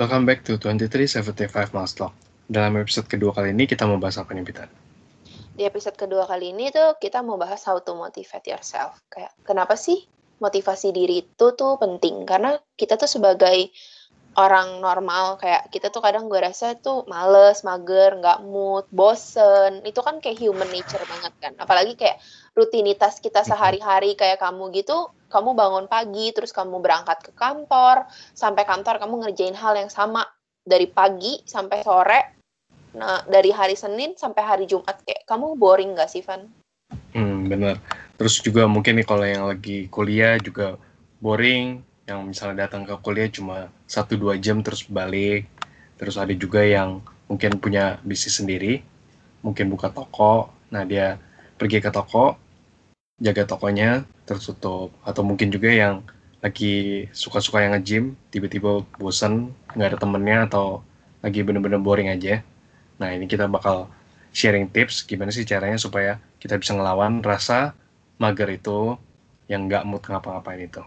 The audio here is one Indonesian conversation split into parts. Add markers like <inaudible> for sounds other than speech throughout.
Welcome back to 2375 Miles Talk. Dalam episode kedua kali ini kita mau bahas apa nih, Pita? Di episode kedua kali ini tuh kita mau bahas how to motivate yourself. Kayak kenapa sih motivasi diri itu tuh penting? Karena kita tuh sebagai orang normal kayak kita tuh kadang gue rasa tuh males, mager, nggak mood, bosen. Itu kan kayak human nature banget kan. Apalagi kayak rutinitas kita sehari-hari kayak kamu gitu, kamu bangun pagi, terus kamu berangkat ke kantor, sampai kantor kamu ngerjain hal yang sama dari pagi sampai sore. Nah, dari hari Senin sampai hari Jumat kayak kamu boring gak sih, Van? Hmm, bener. Terus juga mungkin nih kalau yang lagi kuliah juga boring, yang misalnya datang ke kuliah cuma satu dua jam terus balik terus ada juga yang mungkin punya bisnis sendiri mungkin buka toko nah dia pergi ke toko jaga tokonya tertutup atau mungkin juga yang lagi suka-suka yang nge-gym tiba-tiba bosan nggak ada temennya atau lagi bener-bener boring aja nah ini kita bakal sharing tips gimana sih caranya supaya kita bisa ngelawan rasa mager itu yang nggak mood ngapa-ngapain itu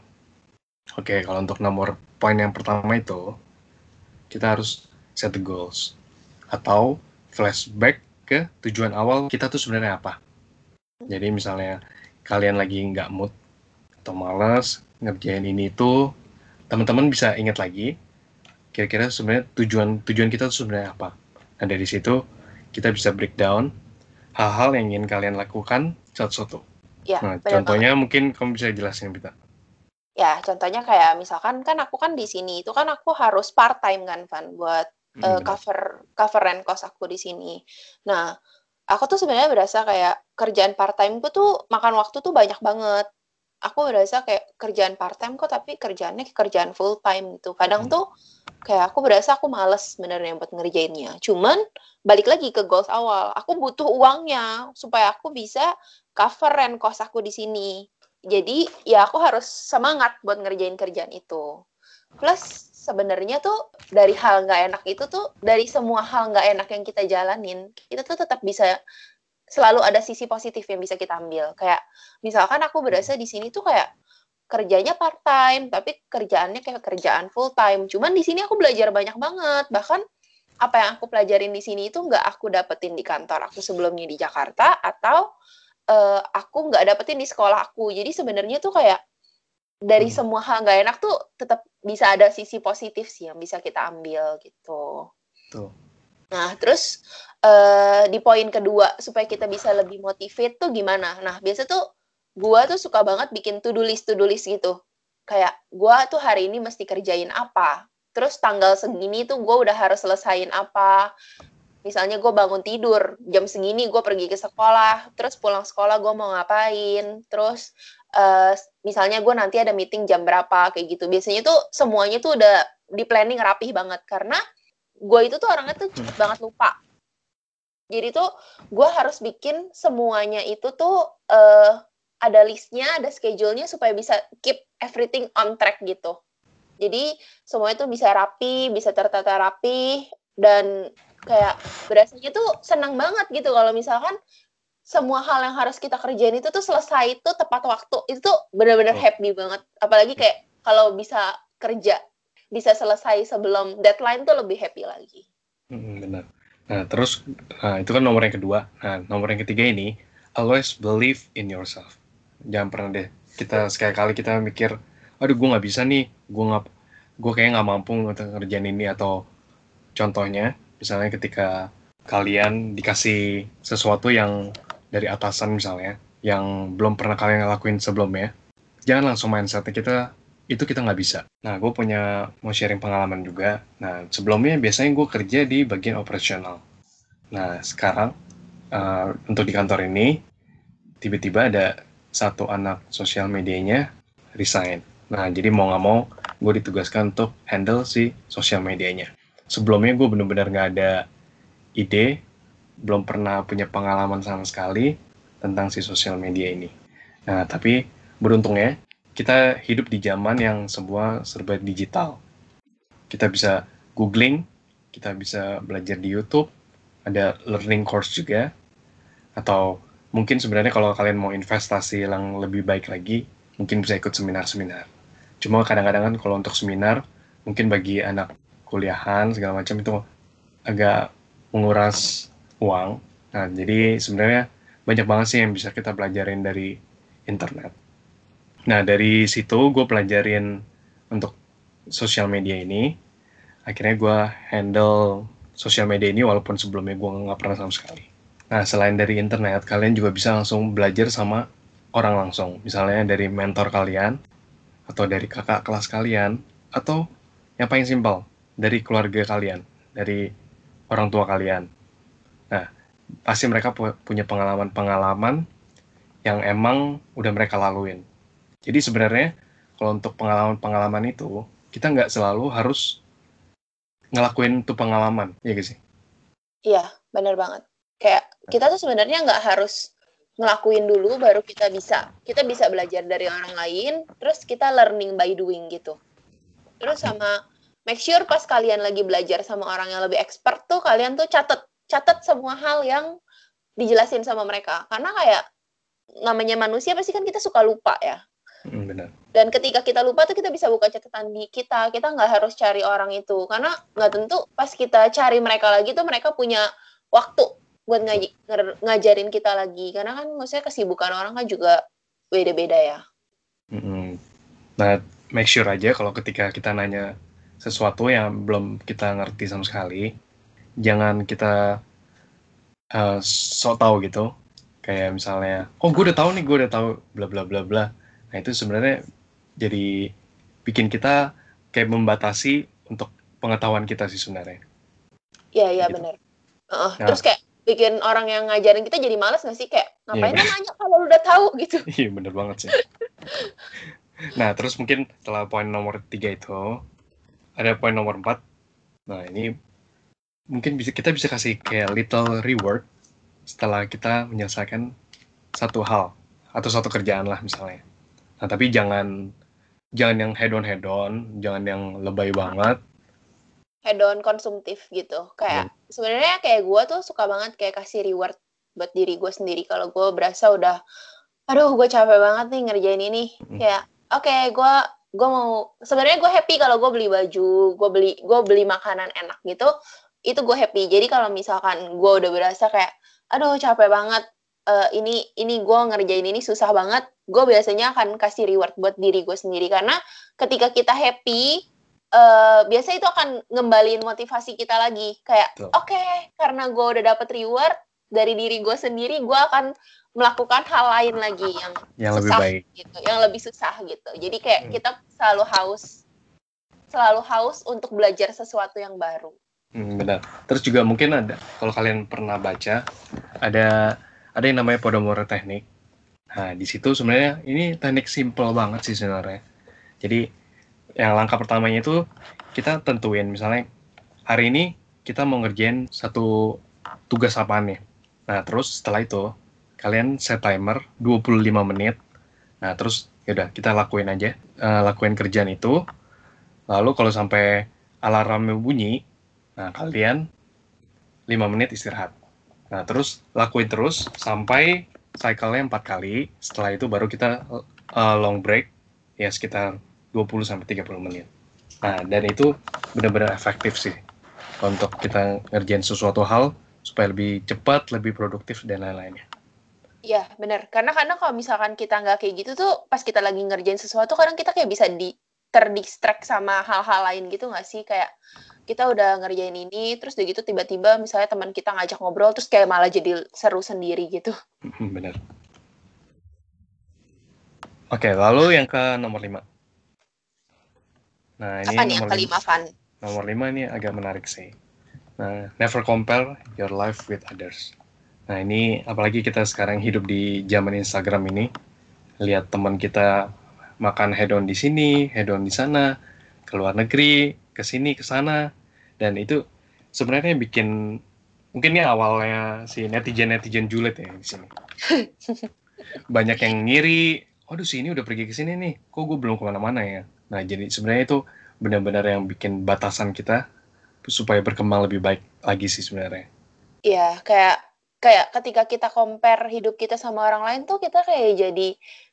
Oke, kalau untuk nomor poin yang pertama itu, kita harus set the goals. Atau flashback ke tujuan awal kita tuh sebenarnya apa. Jadi misalnya kalian lagi nggak mood atau males ngerjain ini itu, teman-teman bisa ingat lagi kira-kira sebenarnya tujuan tujuan kita sebenarnya apa. Nah dari situ kita bisa breakdown hal-hal yang ingin kalian lakukan satu-satu. Ya, nah, contohnya banget. mungkin kamu bisa jelasin, Bita. Ya, contohnya kayak misalkan kan aku kan di sini itu kan aku harus part time kan Van buat hmm. uh, cover cover rent cost aku di sini. Nah, aku tuh sebenarnya berasa kayak kerjaan part time tuh makan waktu tuh banyak banget. Aku berasa kayak kerjaan part time kok tapi kerjaannya kerjaan full time gitu. Kadang hmm. tuh kayak aku berasa aku males sebenarnya buat ngerjainnya. Cuman balik lagi ke goals awal. Aku butuh uangnya supaya aku bisa cover rent cost aku di sini jadi ya aku harus semangat buat ngerjain kerjaan itu plus sebenarnya tuh dari hal nggak enak itu tuh dari semua hal nggak enak yang kita jalanin kita tuh tetap bisa selalu ada sisi positif yang bisa kita ambil. Kayak misalkan aku berasa di sini tuh kayak kerjanya part time tapi kerjaannya kayak kerjaan full time cuman di sini aku belajar banyak banget. Bahkan apa yang aku pelajarin di sini itu nggak aku dapetin di kantor aku sebelumnya di Jakarta atau uh, aku nggak dapetin di sekolah aku. Jadi sebenarnya tuh kayak dari hmm. semua hal nggak enak tuh tetap bisa ada sisi positif sih yang bisa kita ambil gitu. Tuh. Nah, terus uh, di poin kedua supaya kita bisa lebih motivate tuh gimana? Nah, biasa tuh gua tuh suka banget bikin to-do list to-do list gitu. Kayak gua tuh hari ini mesti kerjain apa. Terus tanggal segini tuh gue udah harus selesain apa misalnya gue bangun tidur jam segini gue pergi ke sekolah terus pulang sekolah gue mau ngapain terus uh, misalnya gue nanti ada meeting jam berapa kayak gitu. Biasanya tuh semuanya tuh udah di planning rapih banget. Karena gue itu tuh orangnya tuh cepet banget lupa. Jadi tuh gue harus bikin semuanya itu tuh uh, ada listnya ada schedule-nya supaya bisa keep everything on track gitu. Jadi semuanya tuh bisa rapi bisa tertata rapi dan kayak berasanya tuh senang banget gitu. Kalau misalkan semua hal yang harus kita kerjain itu tuh selesai itu tepat waktu. Itu tuh benar-benar oh. happy banget. Apalagi kayak kalau bisa kerja bisa selesai sebelum deadline tuh lebih happy lagi. Hmm, benar nah terus nah, itu kan nomor yang kedua. Nah nomor yang ketiga ini always believe in yourself. Jangan pernah deh kita sekali-kali kita mikir aduh gue nggak bisa nih gue nggak gue kayak nggak mampu untuk ngerjain ini. Atau contohnya misalnya ketika kalian dikasih sesuatu yang dari atasan misalnya yang belum pernah kalian lakuin sebelumnya jangan langsung mindsetnya kita itu kita nggak bisa. Nah gue punya mau sharing pengalaman juga. Nah sebelumnya biasanya gue kerja di bagian operasional. Nah sekarang uh, untuk di kantor ini tiba-tiba ada satu anak sosial medianya resign. Nah jadi mau nggak mau gue ditugaskan untuk handle si sosial medianya. Sebelumnya gue bener-bener gak ada ide, belum pernah punya pengalaman sama sekali tentang si sosial media ini. Nah, tapi beruntungnya kita hidup di zaman yang sebuah serba digital. Kita bisa googling, kita bisa belajar di YouTube, ada learning course juga, atau mungkin sebenarnya kalau kalian mau investasi yang lebih baik lagi, mungkin bisa ikut seminar-seminar. Cuma kadang-kadang kan kalau untuk seminar, mungkin bagi anak kuliahan segala macam itu agak menguras uang. Nah, jadi sebenarnya banyak banget sih yang bisa kita pelajarin dari internet. Nah, dari situ gue pelajarin untuk sosial media ini. Akhirnya gue handle sosial media ini walaupun sebelumnya gue nggak pernah sama sekali. Nah, selain dari internet, kalian juga bisa langsung belajar sama orang langsung. Misalnya dari mentor kalian, atau dari kakak kelas kalian, atau yang paling simpel, dari keluarga kalian, dari orang tua kalian. Pasti mereka punya pengalaman-pengalaman yang emang udah mereka laluin. Jadi sebenarnya kalau untuk pengalaman-pengalaman itu, kita nggak selalu harus ngelakuin tuh pengalaman, ya gak sih? Iya, bener banget kayak kita tuh sebenarnya nggak harus ngelakuin dulu baru kita bisa kita bisa belajar dari orang lain terus kita learning by doing gitu terus sama make sure pas kalian lagi belajar sama orang yang lebih expert tuh kalian tuh catet catet semua hal yang dijelasin sama mereka. Karena kayak namanya manusia pasti kan kita suka lupa ya. Hmm, benar. Dan ketika kita lupa tuh kita bisa buka catatan di kita. Kita nggak harus cari orang itu. Karena nggak tentu pas kita cari mereka lagi tuh mereka punya waktu buat ngaj ngajarin kita lagi. Karena kan maksudnya kesibukan orang kan juga beda-beda ya. Mm-hmm. Nah, make sure aja kalau ketika kita nanya sesuatu yang belum kita ngerti sama sekali, jangan kita uh, sok tahu gitu. Kayak misalnya, oh gue udah tahu nih, gue udah tahu bla bla bla bla. Nah itu sebenarnya jadi bikin kita kayak membatasi untuk pengetahuan kita sih sebenarnya. Iya iya gitu. benar. Uh, nah, terus kayak bikin orang yang ngajarin kita jadi males gak sih kayak ngapain yeah, nanya kalau lu udah tahu <laughs> gitu iya bener banget sih nah terus mungkin setelah poin nomor tiga itu ada poin nomor empat nah ini mungkin bisa kita bisa kasih kayak little reward setelah kita menyelesaikan satu hal atau satu kerjaan lah misalnya nah tapi jangan jangan yang head on head on jangan yang lebay banget hedon konsumtif gitu. Kayak hmm. sebenarnya kayak gue tuh suka banget kayak kasih reward buat diri gue sendiri kalau gue berasa udah aduh gue capek banget nih ngerjain ini hmm. kayak oke okay, gue gue mau sebenarnya gue happy kalau gue beli baju gue beli gue beli makanan enak gitu itu gue happy. Jadi kalau misalkan gue udah berasa kayak aduh capek banget uh, ini ini gue ngerjain ini susah banget gue biasanya akan kasih reward buat diri gue sendiri. Karena ketika kita happy uh, biasa itu akan ngembaliin motivasi kita lagi. Kayak oke okay, karena gue udah dapet reward dari diri gue sendiri gue akan melakukan hal lain lagi yang, yang susah lebih baik. gitu. Yang lebih susah gitu. Jadi kayak hmm. kita selalu haus selalu haus untuk belajar sesuatu yang baru hmm, benar terus juga mungkin ada kalau kalian pernah baca ada ada yang namanya Podomoro teknik nah di situ sebenarnya ini teknik simple banget sih sebenarnya jadi yang langkah pertamanya itu kita tentuin misalnya hari ini kita mau ngerjain satu tugas apa nih. Nah, terus setelah itu kalian set timer 25 menit. Nah, terus yaudah kita lakuin aja, uh, lakuin kerjaan itu. Lalu kalau sampai alarmnya bunyi, nah kalian 5 menit istirahat. Nah, terus lakuin terus sampai cycle-nya 4 kali. Setelah itu baru kita uh, long break ya sekitar 20 sampai 30 menit. Nah, dan itu benar-benar efektif sih untuk kita ngerjain sesuatu hal supaya lebih cepat, lebih produktif dan lain-lainnya. Iya, benar. Karena karena kalau misalkan kita nggak kayak gitu tuh pas kita lagi ngerjain sesuatu kadang kita kayak bisa di terdistract sama hal-hal lain gitu nggak sih kayak kita udah ngerjain ini terus udah gitu tiba-tiba misalnya teman kita ngajak ngobrol terus kayak malah jadi seru sendiri gitu. Bener. Oke, lalu yang ke nomor 5. Nah, ini Apa nih yang kelima, Van? Nomor lima ini agak menarik sih. Nah, never compare your life with others. Nah, ini apalagi kita sekarang hidup di zaman Instagram ini, lihat teman kita makan hedon di sini, hedon di sana, ke luar negeri, ke sini, ke sana, dan itu sebenarnya bikin mungkin ini awalnya si netizen-netizen julid ya di sini. <laughs> Banyak yang ngiri, waduh si ini udah pergi ke sini nih, kok gue belum ke mana-mana ya. Nah, jadi sebenarnya itu benar-benar yang bikin batasan kita supaya berkembang lebih baik lagi sih sebenarnya. Iya, kayak kayak ketika kita compare hidup kita sama orang lain tuh kita kayak jadi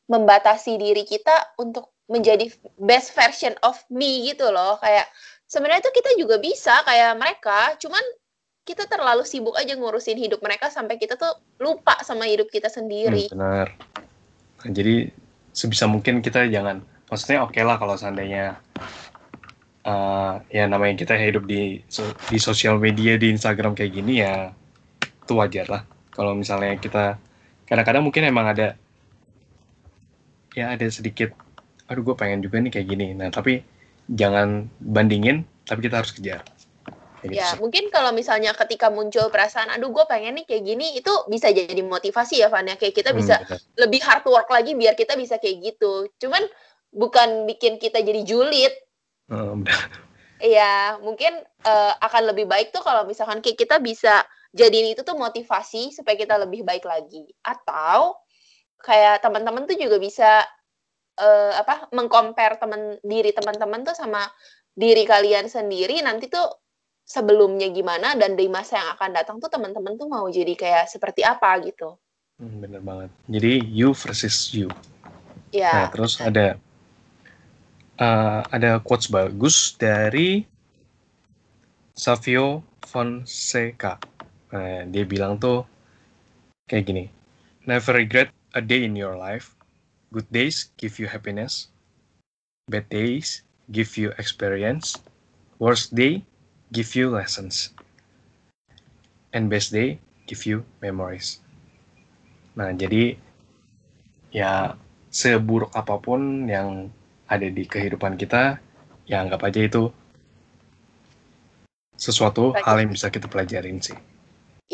membatasi diri kita untuk menjadi best version of me gitu loh. Kayak sebenarnya tuh kita juga bisa kayak mereka, cuman kita terlalu sibuk aja ngurusin hidup mereka sampai kita tuh lupa sama hidup kita sendiri. Hmm, benar. Jadi sebisa mungkin kita jangan, maksudnya oke okay lah kalau seandainya uh, ya namanya kita hidup di di sosial media di Instagram kayak gini ya itu wajar lah. Kalau misalnya kita kadang-kadang mungkin emang ada ya ada sedikit aduh gue pengen juga nih kayak gini. Nah tapi jangan bandingin tapi kita harus kejar. Kayak ya gitu. mungkin kalau misalnya ketika muncul perasaan aduh gue pengen nih kayak gini itu bisa jadi motivasi ya Van ya. Kayak kita hmm, bisa hmm, lebih hard work lagi biar kita bisa kayak gitu. Cuman bukan bikin kita jadi julid. Oh, Iya, mungkin uh, akan lebih baik tuh kalau misalkan kayak kita bisa jadiin itu tuh motivasi supaya kita lebih baik lagi. Atau kayak teman-teman tuh juga bisa uh, apa mengcompare teman diri teman-teman tuh sama diri kalian sendiri nanti tuh sebelumnya gimana dan di masa yang akan datang tuh teman-teman tuh mau jadi kayak seperti apa gitu. Hmm, bener banget. Jadi you versus you. Ya. Nah, terus ada uh, ada quotes bagus dari Savio Fonseca. Nah, dia bilang tuh kayak gini. Never regret a day in your life. Good days give you happiness. Bad days give you experience. Worst day give you lessons. And best day give you memories. Nah, jadi ya seburuk apa pun yang ada di kehidupan kita, ya anggap aja itu sesuatu hal yang bisa kita pelajarin sih.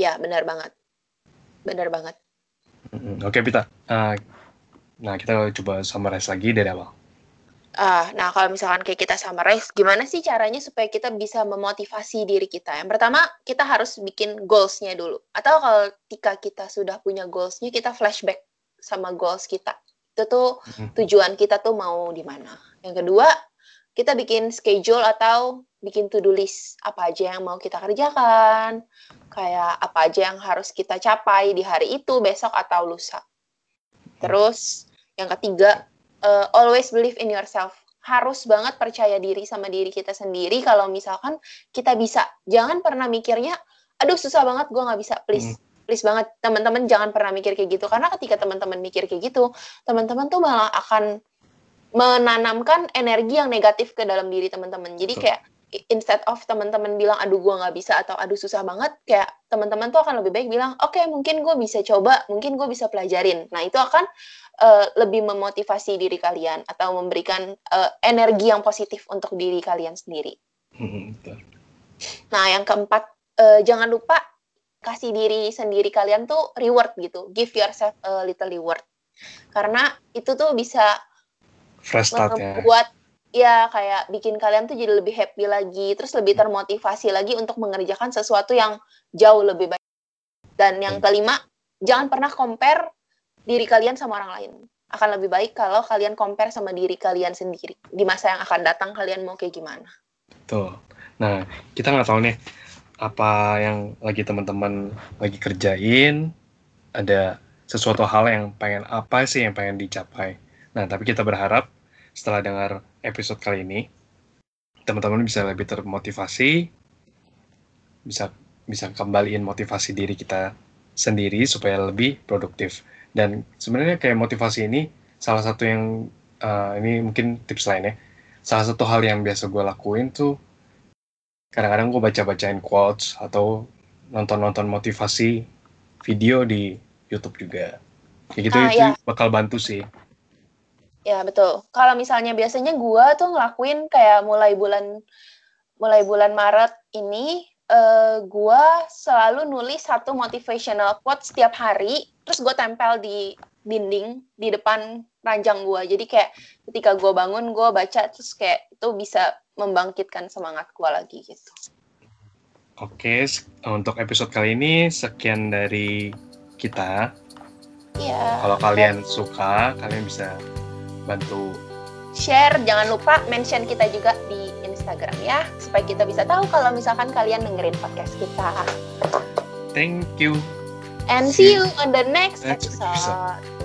Iya, benar banget. Benar banget. Oke, okay, Pita. Uh, nah, kita coba summarize lagi dari awal. Uh, nah, kalau misalkan kayak kita summarize, gimana sih caranya supaya kita bisa memotivasi diri kita? Yang pertama, kita harus bikin goals-nya dulu. Atau kalau ketika kita sudah punya goals-nya, kita flashback sama goals kita. Itu tuh tujuan kita tuh mau di mana. Yang kedua, kita bikin schedule atau bikin to-do list apa aja yang mau kita kerjakan, kayak apa aja yang harus kita capai di hari itu, besok atau lusa. Terus yang ketiga, uh, always believe in yourself. Harus banget percaya diri sama diri kita sendiri kalau misalkan kita bisa. Jangan pernah mikirnya, aduh susah banget, gue nggak bisa, please. Hmm. Please banget, teman-teman jangan pernah mikir kayak gitu. Karena ketika teman-teman mikir kayak gitu, teman-teman tuh malah akan menanamkan energi yang negatif ke dalam diri teman-teman. Jadi kayak instead of teman-teman bilang aduh gue nggak bisa atau aduh susah banget kayak teman-teman tuh akan lebih baik bilang oke okay, mungkin gue bisa coba mungkin gue bisa pelajarin nah itu akan uh, lebih memotivasi diri kalian atau memberikan uh, energi yang positif untuk diri kalian sendiri hmm, nah yang keempat uh, jangan lupa kasih diri sendiri kalian tuh reward gitu give yourself a little reward karena itu tuh bisa fresh start ya. membuat ya. Ya kayak bikin kalian tuh jadi lebih happy lagi, terus lebih hmm. termotivasi lagi untuk mengerjakan sesuatu yang jauh lebih baik. Dan yang hmm. kelima, jangan pernah compare diri kalian sama orang lain. Akan lebih baik kalau kalian compare sama diri kalian sendiri. Di masa yang akan datang kalian mau kayak gimana. Tuh. Nah, kita nggak tahu nih apa yang lagi teman-teman lagi kerjain, ada sesuatu hal yang pengen apa sih yang pengen dicapai. Nah, tapi kita berharap setelah dengar episode kali ini, teman-teman bisa lebih termotivasi, bisa bisa kembaliin motivasi diri kita sendiri supaya lebih produktif. Dan sebenarnya kayak motivasi ini salah satu yang uh, ini mungkin tips lainnya. Salah satu hal yang biasa gue lakuin tuh kadang-kadang gue baca-bacain quotes atau nonton-nonton motivasi video di YouTube juga. Kayak gitu ah, itu ya. bakal bantu sih. Ya, betul. Kalau misalnya biasanya gua tuh ngelakuin kayak mulai bulan mulai bulan Maret ini uh, gua selalu nulis satu motivational quote setiap hari, terus gue tempel di dinding di depan ranjang gua. Jadi kayak ketika gua bangun, gua baca terus kayak itu bisa membangkitkan semangat gua lagi gitu. Oke, untuk episode kali ini sekian dari kita. Iya. Kalau kalian suka, kalian bisa bantu. Share jangan lupa mention kita juga di Instagram ya supaya kita bisa tahu kalau misalkan kalian dengerin podcast kita. Thank you. And see you on the next, next episode. episode